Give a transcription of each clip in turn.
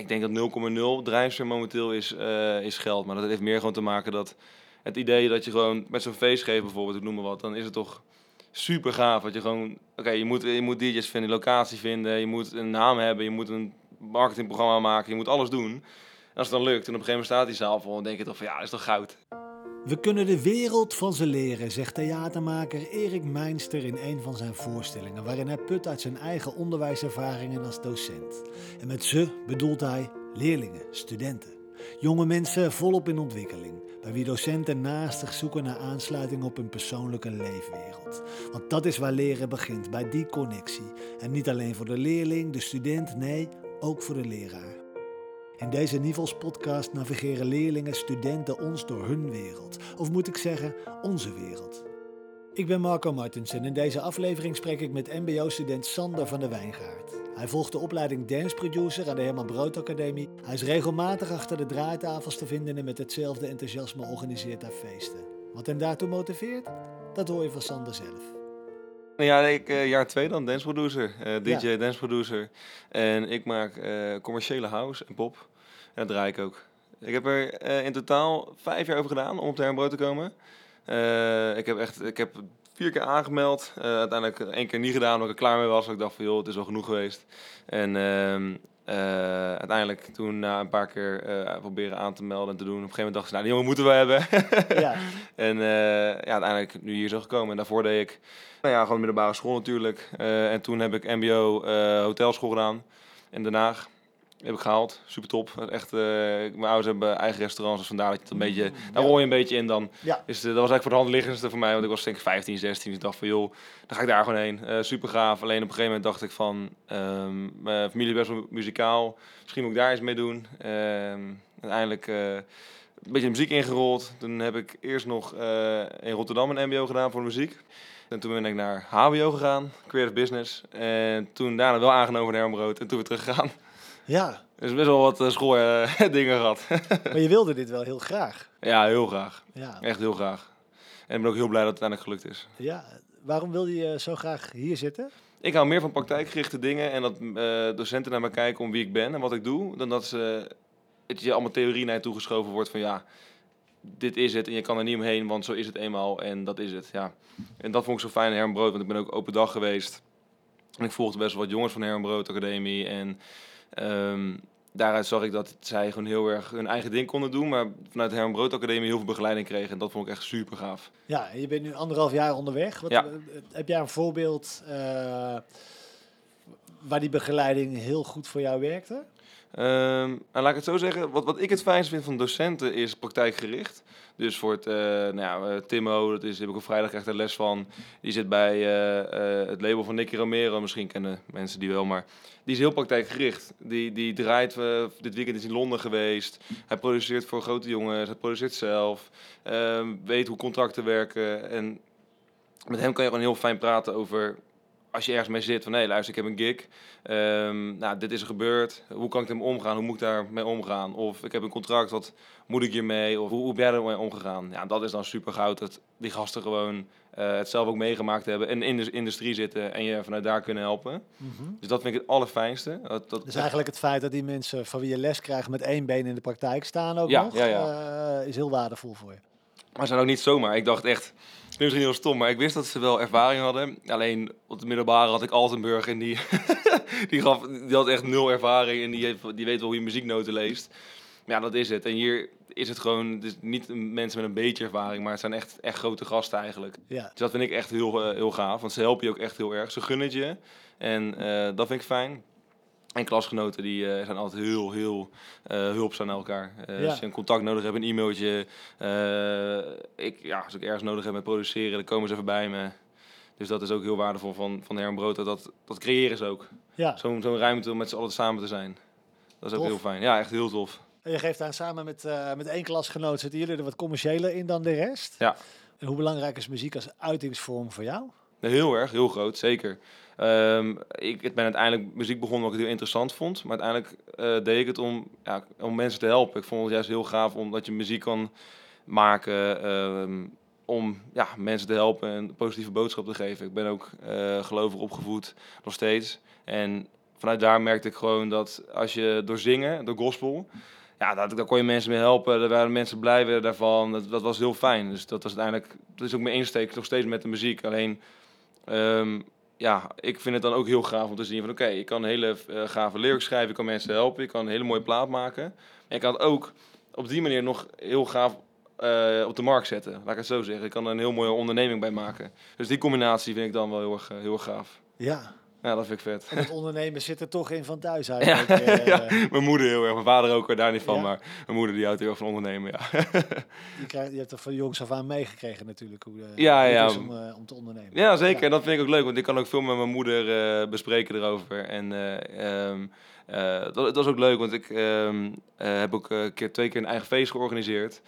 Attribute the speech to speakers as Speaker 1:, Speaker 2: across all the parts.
Speaker 1: ik denk dat 0,0 drijfveer momenteel is, eh, is geld. Maar dat heeft meer gewoon te maken dat het idee dat je gewoon met zo'n feestgever bijvoorbeeld, ik noem maar wat, dan is het toch super gaaf. Dat je gewoon, oké, je, moet, je moet DJ's vinden, locatie vinden, je moet een naam hebben, je moet een marketingprogramma maken, je moet alles doen. En als het dan lukt en op een gegeven moment staat die zaal vol, dan denk je toch van ja, dat is toch goud.
Speaker 2: We kunnen de wereld van ze leren, zegt theatermaker Erik Meinster in een van zijn voorstellingen, waarin hij put uit zijn eigen onderwijservaringen als docent. En met ze bedoelt hij leerlingen, studenten. Jonge mensen volop in ontwikkeling, bij wie docenten naastig zoeken naar aansluiting op hun persoonlijke leefwereld. Want dat is waar leren begint, bij die connectie. En niet alleen voor de leerling, de student, nee, ook voor de leraar. In deze Nivels podcast navigeren leerlingen, studenten ons door hun wereld. Of moet ik zeggen, onze wereld. Ik ben Marco Martens en in deze aflevering spreek ik met mbo-student Sander van der Wijngaard. Hij volgt de opleiding Dance Producer aan de Herman Brood Academie. Hij is regelmatig achter de draaitafels te vinden en met hetzelfde enthousiasme organiseert hij feesten. Wat hem daartoe motiveert, dat hoor je van Sander zelf.
Speaker 1: Ja, ik uh, jaar twee dan, dance producer, uh, DJ, ja. dance producer. En ik maak uh, commerciële house en pop. En dat draai ik ook. Ik heb er in totaal vijf jaar over gedaan om op de Herrenbrood te komen. ik heb echt, ik heb vier keer aangemeld. uiteindelijk één keer niet gedaan, omdat ik er klaar mee was. Ik dacht van joh, het is wel genoeg geweest. En ehm, uiteindelijk toen na een paar keer proberen aan te melden en te doen. Op een gegeven moment dacht ik, nou die jongen moeten we hebben. ja. En ja, uiteindelijk nu hier zo gekomen. En daarvoor deed ik nou ja, gewoon middelbare school natuurlijk. En toen heb ik MBO hotelschool gedaan in Den Haag. Heb ik gehaald. Super top. Echt, uh, mijn ouders hebben eigen restaurants, dus vandaar dat je het een beetje, daar rol je een beetje in dan. Ja. Dus dat was eigenlijk voor de hand liggendste voor mij, want ik was denk ik 15, 16. Dus ik dacht van joh, dan ga ik daar gewoon heen. super gaaf. Alleen op een gegeven moment dacht ik van, um, mijn familie is best wel muzikaal. Misschien moet ik daar iets mee doen. Um, uiteindelijk een beetje muziek ingerold. Toen heb ik eerst nog in Rotterdam een MBO gedaan voor de muziek. En toen ben ik naar HBO gegaan, Creative Business. En toen daarna wel aangenomen naar Hermbrood en toen weer teruggegaan.
Speaker 2: Ja.
Speaker 1: Dus best wel wat uh, schooldingen gehad.
Speaker 2: maar je wilde dit wel heel graag.
Speaker 1: Ja, heel graag. Ja. Echt heel graag. En ik ben ook heel blij dat het uiteindelijk gelukt is.
Speaker 2: Ja, waarom wilde je zo graag hier zitten?
Speaker 1: Ik hou meer van praktijkgerichte dingen en dat uh, docenten naar me kijken om wie ik ben en wat ik doe, dan dat ze het je allemaal theorie naar je toegeschoven wordt van ja, dit is het en je kan er niet omheen, want zo is het eenmaal en dat is het. Ja. En dat vond ik zo fijn in Hermbrood, want ik ben ook open dag geweest. En ik volgde best wel wat jongens van Hermbrood Academie. En um, daaruit zag ik dat zij gewoon heel erg hun eigen ding konden doen, maar vanuit de Hermbrood Academie heel veel begeleiding kregen. En dat vond ik echt super gaaf.
Speaker 2: Ja, je bent nu anderhalf jaar onderweg. Wat, ja. Heb jij een voorbeeld uh, waar die begeleiding heel goed voor jou werkte?
Speaker 1: Um, en laat ik het zo zeggen, wat, wat ik het fijnste vind van docenten is praktijkgericht. Dus voor het, uh, nou ja, uh, Timo, dat is, heb ik op vrijdag echt een les van. Die zit bij uh, het label van Nicky Romero. Misschien kennen mensen die wel, maar die is heel praktijkgericht. Die, die draait, dit weekend is in Londen geweest. Hij produceert voor grote jongens, hij produceert zelf. Ehm, weet hoe contracten werken. En met hem kan je gewoon heel fijn praten over als je ergens mee zit van hé, hey, luister, ik heb een gig. Um, nou, dit is er gebeurd. Hoe kan ik ermee omgaan? Hoe moet ik daarmee omgaan? Of ik heb een contract, wat moet ik hiermee? Of hoe, hoe ben jij ermee omgegaan? Ja, dat is dan super goud dat die gasten gewoon uh, het zelf ook meegemaakt hebben en in de industrie zitten en je vanuit daar kunnen helpen. Mm -hmm. Dus dat vind ik het allerfijnste. Dat, dat
Speaker 2: dus eigenlijk het feit dat die mensen van wie je les krijgt met één been in de praktijk staan ook ja, nog, ja, ja. Uh, is heel waardevol voor je.
Speaker 1: Maar zijn ook niet zomaar. Ik dacht echt, nu misschien heel stom, maar ik wist dat ze wel ervaring hadden. Alleen op de middelbare had ik Altenburg en die, die, gaf, die had echt nul ervaring en die, heeft, die weet wel hoe je muzieknoten leest. Maar ja, dat is het. En hier is het gewoon dus niet mensen met een beetje ervaring, maar het zijn echt, echt grote gasten eigenlijk. Ja. Dus dat vind ik echt heel, uh, heel gaaf, want ze helpen je ook echt heel erg. Ze gunnen het je en uh, dat vind ik fijn. En klasgenoten die uh, zijn altijd heel, heel uh, hulpzaam naar elkaar. Uh, ja. Als je een contact nodig hebt, een e-mailtje. ik, ja, als ik ergens nodig heb met produceren, dan komen ze even bij me. Dus dat is ook heel waardevol van, van Hermbrood. Dat, dat creëren ze ook. Ja. Zo'n zo'n ruimte om met z'n allen samen te zijn. Dat is tof. ook heel fijn. Ja, echt heel tof.
Speaker 2: En je geeft daar samen met, met één klasgenoot, zitten jullie er wat commerciëler in dan de rest?
Speaker 1: Ja.
Speaker 2: En hoe belangrijk is muziek als uitingsvorm voor jou?
Speaker 1: Heel erg, heel groot, zeker. Um, ik ben uiteindelijk muziek begonnen wat ik heel interessant vond. Maar uiteindelijk uh, deed ik het om, ja, om mensen te helpen. Ik vond het juist heel gaaf omdat je muziek kan maken um, om ja, mensen te helpen en een positieve boodschap te geven. Ik ben ook uh, gelovig opgevoed, nog steeds. En vanuit daar merkte ik gewoon dat als je door zingen, door gospel, ja, daar, kon je mensen mee helpen. Daar waren mensen blij daarvan. Dat, dat was heel fijn. Dus dat was uiteindelijk, dat is ook mijn insteek nog steeds met de muziek. Alleen, ehm, ja, ik vind het dan ook heel gaaf om te zien van oké, ik kan hele uh, gave lyrics schrijven, ik kan mensen helpen, ik kan een hele mooie plaat maken. En ik kan het ook op die manier nog heel gaaf uh, op de markt zetten. Laat ik het zo zeggen. Ik kan er een heel mooie onderneming bij maken. Dus die combinatie vind ik dan wel heel erg, heel erg gaaf.
Speaker 2: Ja,
Speaker 1: ja, dat vind ik vet.
Speaker 2: En het ondernemen zit er toch in van thuis.
Speaker 1: Ja, uh, ja, mijn moeder heel erg. Mijn vader ook daar niet van, maar mijn moeder die houdt heel erg van ondernemen, ja.
Speaker 2: je, krijgt, je hebt er van jongs af aan meegekregen natuurlijk, hoe, uh,
Speaker 1: ja, ja.
Speaker 2: is om, uh, om, te ondernemen.
Speaker 1: Ja, zeker. En dat vind ik ook leuk, want ik kan ook veel met mijn moeder bespreken erover. En um, dat, dat was ook leuk, want ik um, heb ook een keer, twee keer een eigen feest georganiseerd.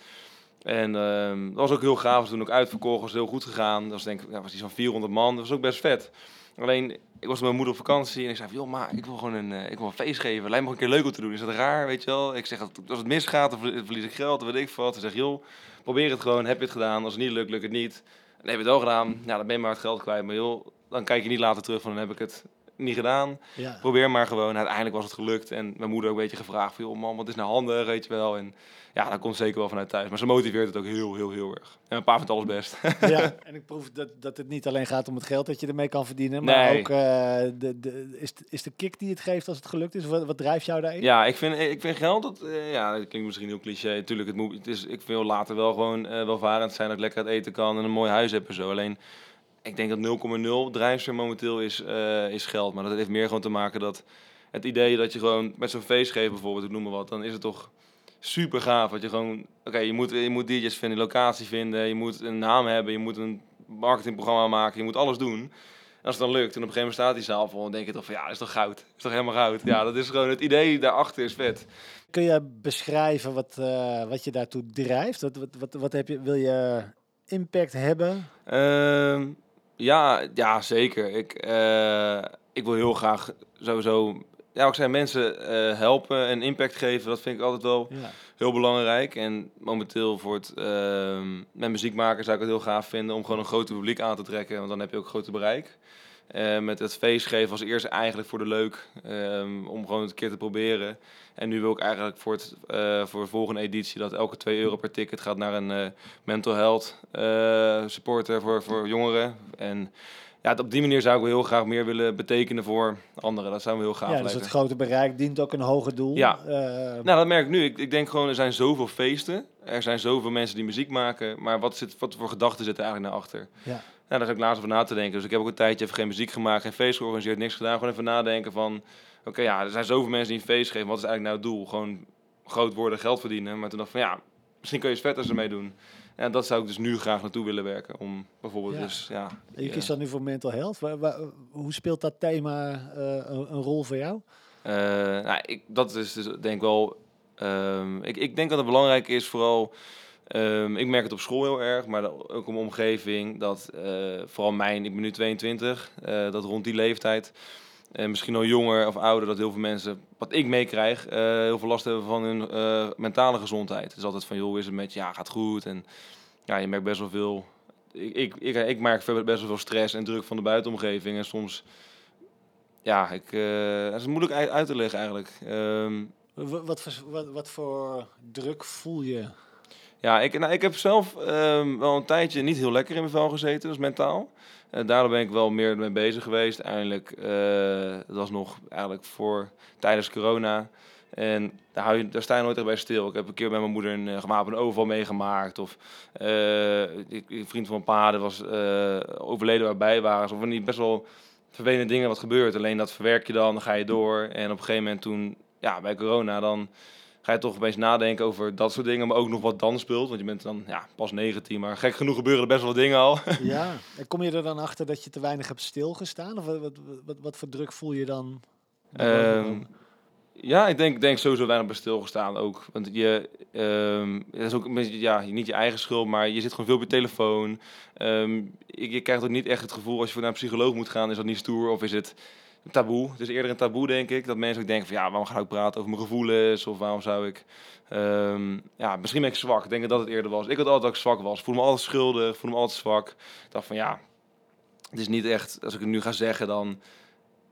Speaker 1: En um, dat was ook heel gaaf. toen ook uitverkocht, was heel goed gegaan. Dat was denk ik, ja, was iets van 400 man. Dat was ook best vet. Alleen, ik was met mijn moeder op vakantie en ik zei joh, maar ik wil gewoon een, uh, ik wil een feest geven. Lijkt me een keer leuk om te doen. Is dat raar, weet je wel? Ik zeg, als het misgaat, dan verlies ik geld, dan weet ik wat. Ze zegt, joh, probeer het gewoon. Heb je het gedaan? Als het niet lukt, lukt het niet. En heb je het wel gedaan. Ja, dan ben je maar het geld kwijt. Maar joh, dan kijk je niet later terug van, dan heb ik het niet gedaan.
Speaker 2: Ja.
Speaker 1: Probeer maar gewoon. Uiteindelijk was het gelukt. En mijn moeder ook een beetje gevraagd van, joh, man, wat is nou handig, weet je wel. En ja, dat komt zeker wel vanuit thuis. Maar ze motiveert het ook heel, heel, heel erg. En een paar vindt alles best.
Speaker 2: ja, en ik proef dat, dat het niet alleen gaat om het geld dat je ermee kan verdienen. Maar
Speaker 1: nee.
Speaker 2: ook uh, de, de, is, is de kick die het geeft als het gelukt is. Wat, wat drijft jou daarin?
Speaker 1: Ja, ik vind, ik vind geld, dat, uh, ja, dat klinkt misschien heel cliché. Tuurlijk, het, moet, het is, ik wil later wel gewoon uh, welvarend zijn. Dat ik lekker het eten kan en een mooi huis heb en zo. Alleen, ik denk dat 0,0 drijfster momenteel is, is geld. Maar dat heeft meer gewoon te maken dat het idee dat je gewoon met zo'n feest geeft bijvoorbeeld, ik noem maar wat. Dan is het toch super gaaf. Dat je gewoon, oké, je, moet, je moet DJ's vinden, locatie vinden, je moet een naam hebben, je moet een marketingprogramma maken, je moet alles doen. En als het dan lukt en op een gegeven moment staat die zaal vol, dan denk je toch van ja, is toch goud. Is toch helemaal goud. Ja, dat is gewoon het idee daarachter is vet.
Speaker 2: Kun je beschrijven wat, uh, wat je daartoe drijft? Wat, wat, wat, wat heb je, wil je impact hebben?
Speaker 1: Uh, ja, ja, zeker. Ik, uh, ik wil heel graag sowieso ja, ik zei mensen uh, helpen en impact geven, dat vind ik altijd wel
Speaker 2: ja.
Speaker 1: heel belangrijk. En momenteel voor het uh, met muziek maken zou ik het heel gaaf vinden om gewoon een groot publiek aan te trekken, want dan heb je ook groter bereik. Uh, met het feest geven als eerst eigenlijk voor de leuk, um, om gewoon een keer te proberen. En nu wil ik eigenlijk voor, het, uh, voor de volgende editie dat elke 2 euro per ticket gaat naar een uh, mental health supporter voor, voor jongeren. En ja, op die manier zou ik wel heel graag meer willen betekenen voor anderen. Dat zou me heel gaaf
Speaker 2: ja,
Speaker 1: lijken.
Speaker 2: Dus het grote bereik dient ook een hoger doel.
Speaker 1: Ja, uh, nou dat merk ik nu. Ik, ik denk gewoon, er zijn zoveel feesten. Er zijn zoveel mensen die muziek maken. Maar wat, zit, wat voor gedachten zitten eigenlijk naar achter?
Speaker 2: Ja.
Speaker 1: Nou, daar ga ik laatst over na te denken. Dus ik heb ook een tijdje even geen muziek gemaakt, geen feest georganiseerd, niks gedaan. Gewoon even nadenken van, oké, okay, ja, er zijn zoveel mensen die een feest geven. Wat is eigenlijk nou het doel? Gewoon groot worden, geld verdienen. Maar toen dacht ik van, ja, misschien kun je het vetter ermee doen. En dat zou ik dus nu graag naartoe willen werken. Om bijvoorbeeld
Speaker 2: ja.
Speaker 1: dus, ja...
Speaker 2: Je kiest dan nu voor mental health. Waar, waar, hoe speelt dat thema uh, een, een, rol voor jou?
Speaker 1: Uh, nou, ik, dat is dus denk ik wel... Um, ik, ik denk dat het belangrijk is vooral... Um, ik merk het op school heel erg, maar ook mijn omgeving. Dat uh, vooral mijn, ik ben nu 22, dat rond die leeftijd... En misschien al jonger of ouder, dat heel veel mensen, wat ik meekrijg, uh, heel veel last hebben van hun mentale gezondheid. Het is altijd van, joh, is het met ja, gaat goed. En ja, je merkt best wel veel, ik, ik, ik, ik merk best wel veel stress en druk van de buitenomgeving. En soms, ja, ik, het is moeilijk uit, uit te leggen eigenlijk. Um,
Speaker 2: wat, wat, wat voor druk voel je?
Speaker 1: Ja, ik, nou, ik heb zelf um, wel een tijdje niet heel lekker in mijn vel gezeten, dus mentaal. Uh, daardoor ben ik wel meer mee bezig geweest. Eindelijk, uh, dat was nog eigenlijk voor tijdens corona. En daar, hou je, daar sta je nooit echt bij stil. Ik heb een keer bij mijn moeder een uh, gewapende overval meegemaakt. Of een vriend van mijn pa was overleden waarbij waren. Of niet best wel vervelende dingen wat gebeurt. Alleen dat verwerk je dan, dan ga je door. En op een gegeven moment toen, ja, bij corona dan ga je toch opeens nadenken over dat soort dingen, maar ook nog wat dan speelt. Want je bent dan ja, pas 19, maar gek genoeg gebeuren er best wel dingen al.
Speaker 2: Ja, en kom je er dan achter dat je te weinig hebt stilgestaan? Of wat, wat, wat, wat voor druk voel je dan?
Speaker 1: Um, ja, ik denk, denk sowieso weinig bij stilgestaan ook. Want je, um, dat is ook een beetje, ja, niet je eigen schuld, maar je zit gewoon veel op je telefoon. Um, je, je krijgt ook niet echt het gevoel als je voor naar een psycholoog moet gaan, is dat niet stoer of is het een taboe. Het is eerder een taboe, denk ik. Dat mensen ook denken van ja, waarom ga ik praten over mijn gevoelens? Of waarom zou ik... Um, ja, misschien ben ik zwak. Ik denk dat het eerder was. Ik had altijd dat ik zwak was. Ik voelde me altijd schuldig. voelde me altijd zwak. Ik dacht van ja, het is niet echt... Als ik het nu ga zeggen, dan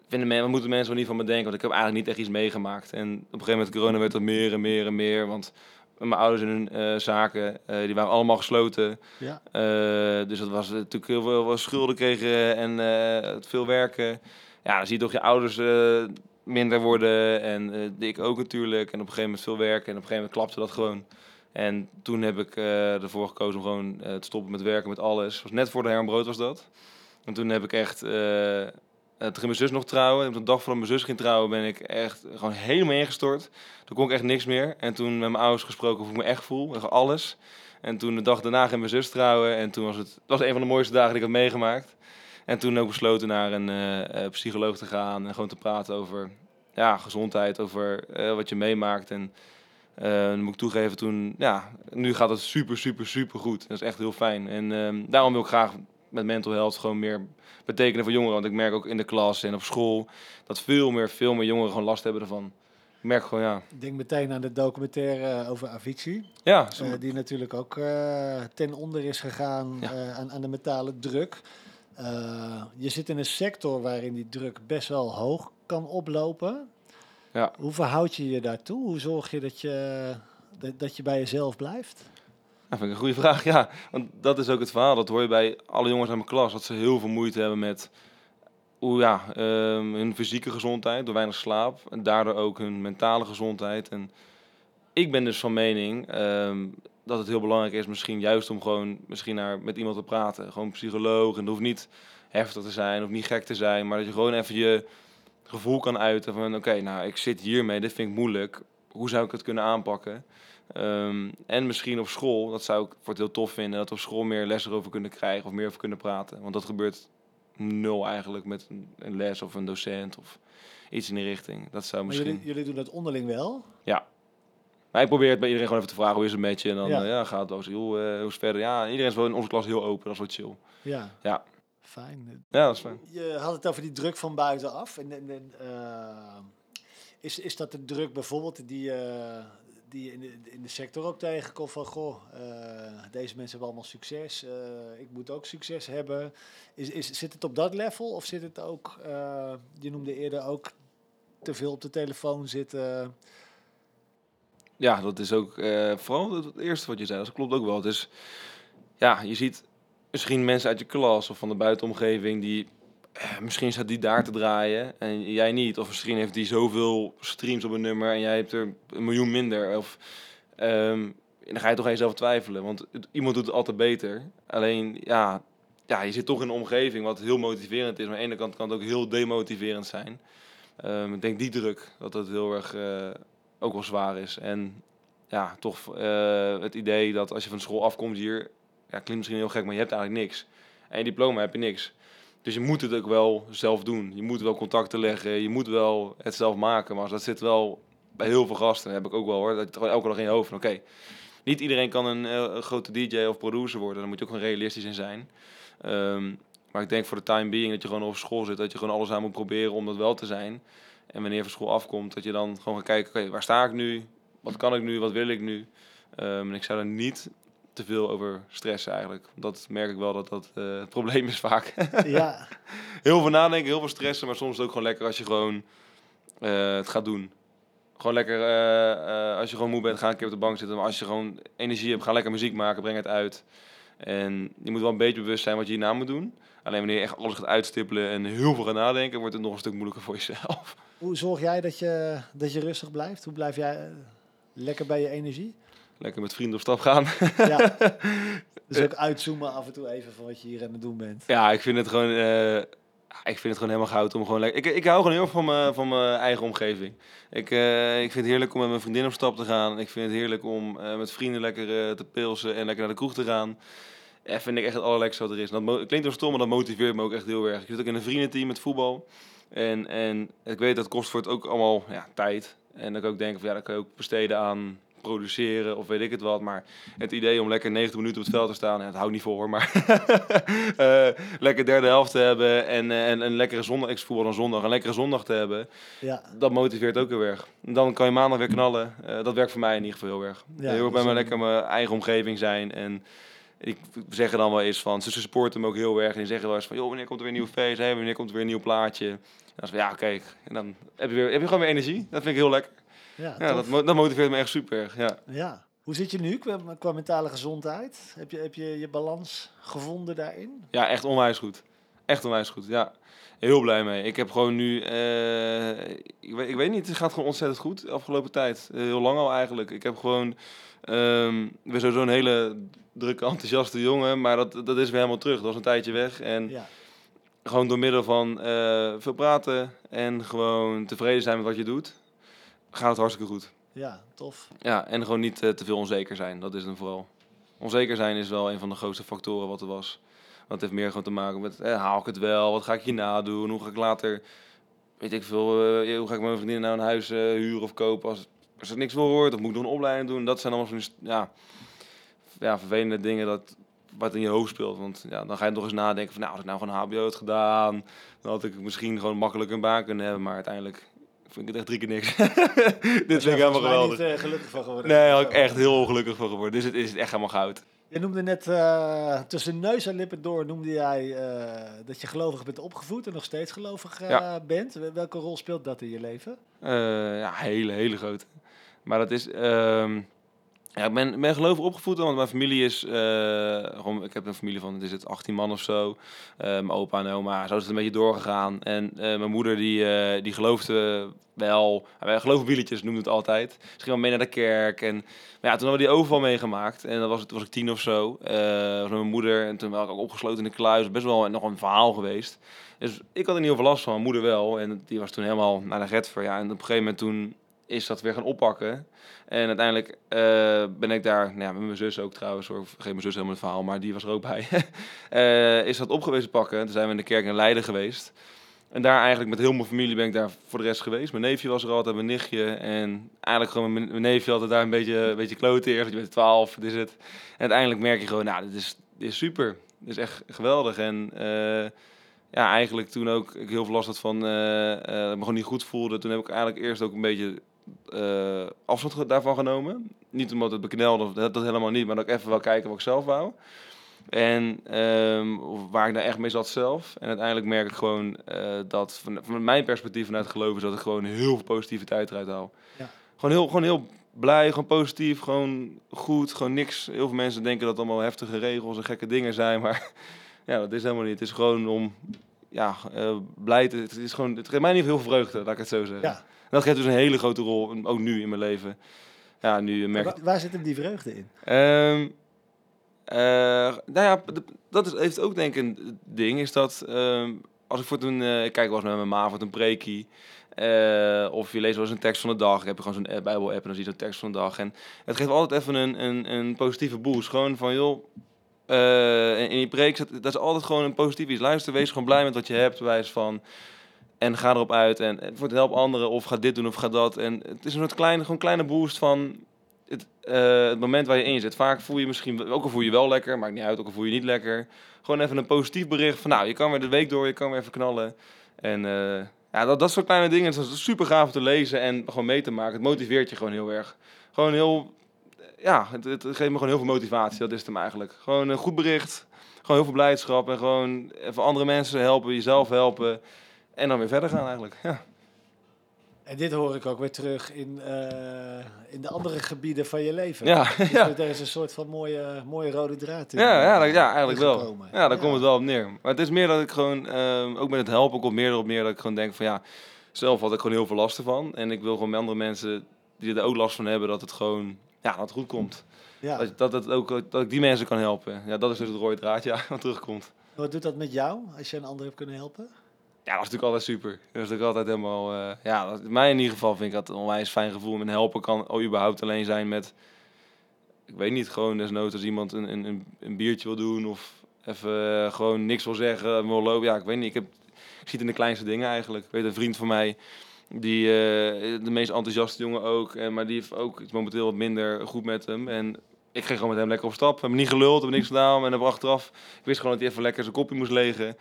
Speaker 1: vinden men, wat moeten mensen wel niet van me denken? Want ik heb eigenlijk niet echt iets meegemaakt. En op een gegeven moment corona werd het meer en meer en meer. Want mijn ouders en hun eh, zaken, eh, die waren allemaal gesloten.
Speaker 2: Ja.
Speaker 1: Eh, dus dat was natuurlijk heel veel wel schulden kregen en veel werken. Ja, dan zie je toch je ouders eh, minder worden en eh, ik ook natuurlijk. En op een gegeven moment veel werken en op een gegeven moment klapte dat gewoon. En toen heb ik eh, ervoor gekozen om gewoon te stoppen met werken, met alles. was net voor de Herman Brood was dat. En toen heb ik echt... toen ging mijn zus nog trouwen. En op de dag voordat mijn zus ging trouwen ben ik echt gewoon helemaal ingestort. Toen kon ik echt niks meer. En toen met mijn ouders gesproken hoe ik me echt voel. Echt alles. En toen de dag daarna ging mijn zus trouwen. En toen was het, het was een van de mooiste dagen die ik had meegemaakt. En toen ook besloten naar een eh, eh, psycholoog te gaan. En gewoon te praten over ja, gezondheid. Over eh, wat je meemaakt. En dan moet ik toegeven, toen, ja, nu gaat het super, super, super goed. Dat is echt heel fijn. En ehm, daarom wil ik graag met mental health gewoon meer betekenen voor jongeren. Want ik merk ook in de klas en op school dat veel meer, veel meer jongeren gewoon last hebben ervan. Ik merk gewoon, ja.
Speaker 2: Ik denk meteen aan de documentaire over Avicii.
Speaker 1: Ja,
Speaker 2: die natuurlijk ook ten onder is gegaan
Speaker 1: Ja.
Speaker 2: aan, aan de metalen druk. Eh, je zit in een sector waarin die druk best wel hoog kan oplopen.
Speaker 1: Ja.
Speaker 2: Hoe verhoud je je daartoe? Hoe zorg je dat je, dat, dat je bij jezelf blijft?
Speaker 1: Dat vind ik een goede vraag, ja. Want dat is ook het verhaal. Dat hoor je bij alle jongens uit mijn klas. Dat ze heel veel moeite hebben met hoe, ja, ehm, hun fysieke gezondheid door weinig slaap. En daardoor ook hun mentale gezondheid. En ik ben dus van mening ehm, dat het heel belangrijk is misschien juist om gewoon misschien naar, met iemand te praten. Gewoon psycholoog. En dat hoeft niet heftig te zijn of niet gek te zijn. Maar dat je gewoon even je gevoel kan uiten van... Oké, nou, ik zit hiermee. Dit vind ik moeilijk. Hoe zou ik het kunnen aanpakken? Ehm, en misschien op school, dat zou ik voor het heel tof vinden, dat we op school meer les erover kunnen krijgen of meer over kunnen praten. Want dat gebeurt nul eigenlijk met een, les of een docent of iets in die richting. Dat zou misschien.
Speaker 2: jullie, jullie doen dat onderling wel.
Speaker 1: Maar ik probeer het bij iedereen gewoon even te vragen hoe is het met je. En dan
Speaker 2: Ja.
Speaker 1: ja gaat het wel. Joh, eh, hoe is het verder? Ja, iedereen is wel in onze klas heel open, dat is wel chill.
Speaker 2: Ja.
Speaker 1: Ja.
Speaker 2: Fijn.
Speaker 1: Ja, dat is fijn.
Speaker 2: Je had het over die druk van buitenaf. En, en, en, eh, is, is dat de druk bijvoorbeeld die, eh, die je in de, in de sector ook tegenkomt van... Goh, eh, deze mensen hebben allemaal succes. eh, ik moet ook succes hebben. Is, is, zit het op dat level of zit het ook... eh, je noemde eerder ook te veel op de telefoon zitten.
Speaker 1: Ja, dat is ook eh, vooral het eerste wat je zei. Dat klopt ook wel. Dus ja, je ziet misschien mensen uit je klas of van de buitenomgeving die eh, misschien staat die daar te draaien en jij niet. Of misschien heeft die zoveel streams op een nummer en jij hebt er een miljoen minder. Of ehm, dan ga je toch aan jezelf twijfelen, want iemand doet het altijd beter. Alleen ja, ja, je zit toch in een omgeving wat heel motiverend is, maar aan de ene kant kan het ook heel demotiverend zijn. Ehm, ik denk die druk dat dat heel erg eh, ook wel zwaar is. En ja, toch eh, het idee dat als je van school afkomt hier, ja, klinkt misschien heel gek, maar je hebt eigenlijk niks. En je diploma heb je niks. Dus je moet het ook wel zelf doen. Je moet wel contacten leggen, je moet wel het zelf maken. Maar dat zit wel bij heel veel gasten, heb ik ook wel hoor, dat je gewoon elke dag in je hoofd oké, niet iedereen kan een, eh, grote DJ of producer worden. Daar moet je ook gewoon realistisch in zijn. Ehm, maar ik denk voor de time being dat je gewoon op school zit, dat je gewoon alles aan moet proberen om dat wel te zijn. En wanneer van school afkomt, dat je dan gewoon gaat kijken, oké, waar sta ik nu? Wat kan ik nu? Wat wil ik nu? Ehm, en ik zou er niet te veel over stressen eigenlijk. Dat merk ik wel dat dat eh, het probleem is vaak.
Speaker 2: ja,
Speaker 1: heel veel nadenken, heel veel stressen, maar soms is het ook gewoon lekker als je gewoon eh, het gaat doen. Gewoon lekker, eh, als je gewoon moe bent, ga een keer op de bank zitten. Maar als je gewoon energie hebt, ga lekker muziek maken, breng het uit. En je moet wel een beetje bewust zijn wat je hierna moet doen. Alleen wanneer je echt alles gaat uitstippelen en heel veel gaat nadenken, wordt het nog een stuk moeilijker voor jezelf.
Speaker 2: Hoe zorg jij dat je, dat je rustig blijft? Hoe blijf jij eh, lekker bij je energie?
Speaker 1: Lekker met vrienden op stap gaan.
Speaker 2: Ja. Dus ook uitzoomen af en toe even van wat je hier aan het doen bent.
Speaker 1: Ja, ik vind het gewoon, eh, ik vind het gewoon helemaal goud om gewoon lekker. Ik, ik hou gewoon heel erg van mijn, van mijn eigen omgeving. Ik, eh, ik vind het heerlijk om met mijn vriendin op stap te gaan. Ik vind het heerlijk om met vrienden lekker te pilsen en lekker naar de kroeg te gaan. Dat vind ik echt het allerlekste wat er is. En Dat klinkt wel stom, maar dat motiveert me ook echt heel erg. Ik zit ook in een vriendenteam met voetbal. En, en ik weet dat kost voor het ook allemaal ja, tijd. En dan kan ik denken van ja, dat kan je ook besteden aan produceren of weet ik het wat. Maar het idee om lekker 90 minuten op het veld te staan, ja, dat hou ik niet voor. Maar eh, lekker derde helft te hebben en, eh, en een lekkere zondag, ik voetbal dan zondag, een lekkere zondag te hebben,
Speaker 2: Ja,
Speaker 1: dat motiveert ook heel erg. En dan kan je maandag weer knallen. Eh, dat werkt voor mij in ieder geval heel erg.
Speaker 2: Ja,
Speaker 1: heel erg
Speaker 2: dus
Speaker 1: bij me
Speaker 2: een-
Speaker 1: lekker mijn eigen omgeving zijn en ik zeg er dan wel eens van, ze supporten hem ook heel erg. En die zeggen wel eens van, joh, wanneer komt er weer een nieuw feest? Hey, wanneer komt er weer een nieuw plaatje? En dan is van, ja, kijk. En dan heb je, weer, heb je gewoon weer energie. Dat vind ik heel lekker.
Speaker 2: Ja,
Speaker 1: Ja, dat, dat motiveert me echt super. Ja.
Speaker 2: ja. Hoe zit je nu qua, qua mentale gezondheid? Heb je, heb je je balans gevonden daarin?
Speaker 1: ja, echt onwijs goed. Echt onwijs goed, ja. Heel blij mee. Ik heb gewoon nu, eh, ik, weet, ik weet niet, het gaat gewoon ontzettend goed de afgelopen tijd. Eh, heel lang al eigenlijk. Ik heb gewoon, ehm ik ben sowieso een hele drukke, enthousiaste jongen, maar dat, dat is weer helemaal terug. Dat was een tijdje weg en
Speaker 2: Ja.
Speaker 1: gewoon door middel van eh, veel praten en gewoon tevreden zijn met wat je doet, gaat het hartstikke goed.
Speaker 2: Ja, tof.
Speaker 1: Ja, en gewoon niet eh, te veel onzeker zijn. Dat is het vooral. Onzeker zijn is wel een van de grootste factoren wat er was. Want het heeft meer gewoon te maken met, eh, haal ik het wel? Wat ga ik hierna doen? Hoe ga ik later, weet ik veel, hoe ga ik mijn vriendin nou een huis huren of kopen als, als er niks voor wordt? Of moet ik nog een opleiding doen? Dat zijn allemaal st- ja, ja, vervelende dingen dat, wat in je hoofd speelt. Want ja, dan ga je toch eens nadenken van, nou, als ik nou gewoon HBO had gedaan, dan had ik misschien gewoon makkelijk een baan kunnen hebben. Maar uiteindelijk vind ik het echt drie keer niks. Dit vind ik helemaal geweldig.
Speaker 2: niet eh, gelukkig van geworden.
Speaker 1: Nee, daar ik echt heel ongelukkig van geworden. Dus het is echt helemaal goud.
Speaker 2: Je noemde net eh, tussen neus en lippen door noemde jij eh, dat je gelovig bent opgevoed en nog steeds gelovig
Speaker 1: Ja.
Speaker 2: bent. Welke rol speelt dat in je leven?
Speaker 1: Ja, hele, hele grote. Maar dat is... ehm, ja, ik ben, ben gelovig opgevoed, want mijn familie is... gewoon, ik heb een familie van, is het 18 man of zo. Mijn opa en oma, zo is het een beetje doorgegaan. En eh, mijn moeder, die, eh, die geloofde wel... Wij geloven wieletjes, noemden het altijd. Ze ging wel mee naar de kerk. En, maar ja, toen hadden we die overval meegemaakt. En dat was, was ik tien of zo. Was mijn moeder. En toen was ik ook opgesloten in de kluis. Best wel nog een verhaal geweest. Dus ik had er niet over last van, mijn moeder wel. En die was toen helemaal naar de Redver. Ja, en op een gegeven moment toen is dat weer gaan oppakken. En uiteindelijk eh, ben ik daar, nou ja, met mijn zus ook trouwens, hoor. Geef mijn zus helemaal het verhaal, maar die was er ook bij. Eh, is dat opgewezen pakken. Toen zijn we in de kerk in Leiden geweest. En daar eigenlijk met heel mijn familie ben ik daar voor de rest geweest. Mijn neefje was er altijd, mijn nichtje. En eigenlijk gewoon mijn, neefje altijd daar een beetje, een beetje kloten eerst. Je bent 12, dit is het. En uiteindelijk merk je gewoon, nou, dit is, dit is super. Dit is echt geweldig. En eh, ja, eigenlijk toen ook ik heel veel last had van, me gewoon niet goed voelde. Toen heb ik eigenlijk eerst ook een beetje eh, afstand daarvan genomen. Niet omdat het beknelde, of dat, dat helemaal niet, maar dat ik even wel kijken wat ik zelf wou. En ehm, waar ik nou echt mee zat zelf. En uiteindelijk merk ik gewoon eh, dat van, van mijn perspectief vanuit het geloof is dat ik gewoon heel veel positiviteit eruit haal.
Speaker 2: Ja.
Speaker 1: Gewoon, heel, gewoon heel blij, gewoon positief, gewoon goed, gewoon niks. Heel veel mensen denken dat het allemaal heftige regels en gekke dingen zijn, maar ja, dat is helemaal niet. Het is gewoon om, ja, eh, blij te, het is gewoon, het geeft mij niet heel veel vreugde, laat ik het zo zeggen.
Speaker 2: Ja.
Speaker 1: En dat geeft dus een hele grote rol, ook nu in mijn leven. Ja, nu merk
Speaker 2: Waar, waar zit hem die vreugde in?
Speaker 1: Ehm eh, nou ja, dat is, heeft ook denk ik een ding. Is dat ehm, als ik voor een, eh, ik kijk wel eens met mijn ma voor een preekie. eh, of je leest wel eens een tekst van de dag. Ik heb gewoon zo'n app- Bijbel-app en dan zie je zo'n tekst van de dag. En het geeft altijd even een, een, een positieve boost. Gewoon van, joh, eh, in die preek, zit- dat is altijd gewoon een positief iets. Luister, wees gewoon blij met wat je hebt, wijs van... En ga erop uit en het wordt help anderen of ga dit doen of ga dat. En het is een soort kleine, gewoon kleine boost van het, eh, het moment waar je in zit. Vaak voel je misschien, ook al voel je wel lekker, maakt niet uit, ook al voel je niet lekker. Gewoon even een positief bericht van nou, je kan weer de week door, je kan weer even knallen. En eh, ja, dat, dat soort kleine dingen, dat is super gaaf om te lezen en gewoon mee te maken. Het motiveert je gewoon heel erg. Gewoon heel, ja, het, het geeft me gewoon heel veel motivatie, dat is het hem eigenlijk. Gewoon een goed bericht, gewoon heel veel blijdschap en gewoon even andere mensen helpen, jezelf helpen. En dan weer verder gaan eigenlijk, ja.
Speaker 2: En dit hoor ik ook weer terug in, eh, in de andere gebieden van je leven.
Speaker 1: Ja,
Speaker 2: Dus
Speaker 1: ja.
Speaker 2: er is een soort van mooie, mooie rode draad in.
Speaker 1: Ja, ja, dat- ja eigenlijk wel. Ja, daar
Speaker 2: Ja.
Speaker 1: komt het wel op neer. Maar het is meer dat ik gewoon, ehm, ook met het helpen, komt meer erop neer dat ik gewoon denk van ja, zelf had ik gewoon heel veel last ervan. En ik wil gewoon met andere mensen die er ook last van hebben, dat het gewoon, ja, dat het goed komt.
Speaker 2: Ja.
Speaker 1: Dat, dat, het ook, dat ik die mensen kan helpen. Ja, dat is dus het rode draad, ja, wat terugkomt.
Speaker 2: Wat doet dat met jou, als je een ander hebt kunnen helpen?
Speaker 1: Ja, dat is natuurlijk altijd super. Dat is natuurlijk altijd helemaal, eh, ja, dat, mij in ieder geval vind ik dat een onwijs fijn gevoel. Met helpen kan oh, überhaupt alleen zijn met, ik weet niet, gewoon desnoods als iemand een, een, een, biertje wil doen of even eh, gewoon niks wil zeggen, wil lopen. Ja, ik weet niet, ik, heb, ik zie het in de kleinste dingen eigenlijk. Ik weet een vriend van mij, die, eh, de meest enthousiaste jongen ook, en, maar die heeft ook momenteel wat minder goed met hem. En ik ging gewoon met hem lekker op stap. We hebben niet geluld, hebben niks gedaan. En dan achteraf, ik wist gewoon dat hij even lekker zijn kopje moest legen.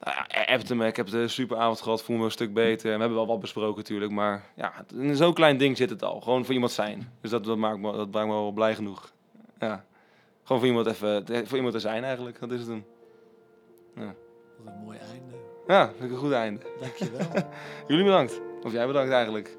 Speaker 1: Nou ja, me, ik heb een super avond gehad, voel me een stuk beter. We hebben wel wat besproken natuurlijk, maar ja, in zo'n klein ding zit het al. Gewoon voor iemand zijn. Dus dat, dat, maakt me, dat maakt me wel blij genoeg. Ja. Gewoon voor iemand, even, voor iemand te zijn eigenlijk. Dat is het hem.
Speaker 2: Wat een mooi einde.
Speaker 1: Ja, ik een goed einde.
Speaker 2: Dankjewel.
Speaker 1: Jullie bedankt. Of jij bedankt eigenlijk.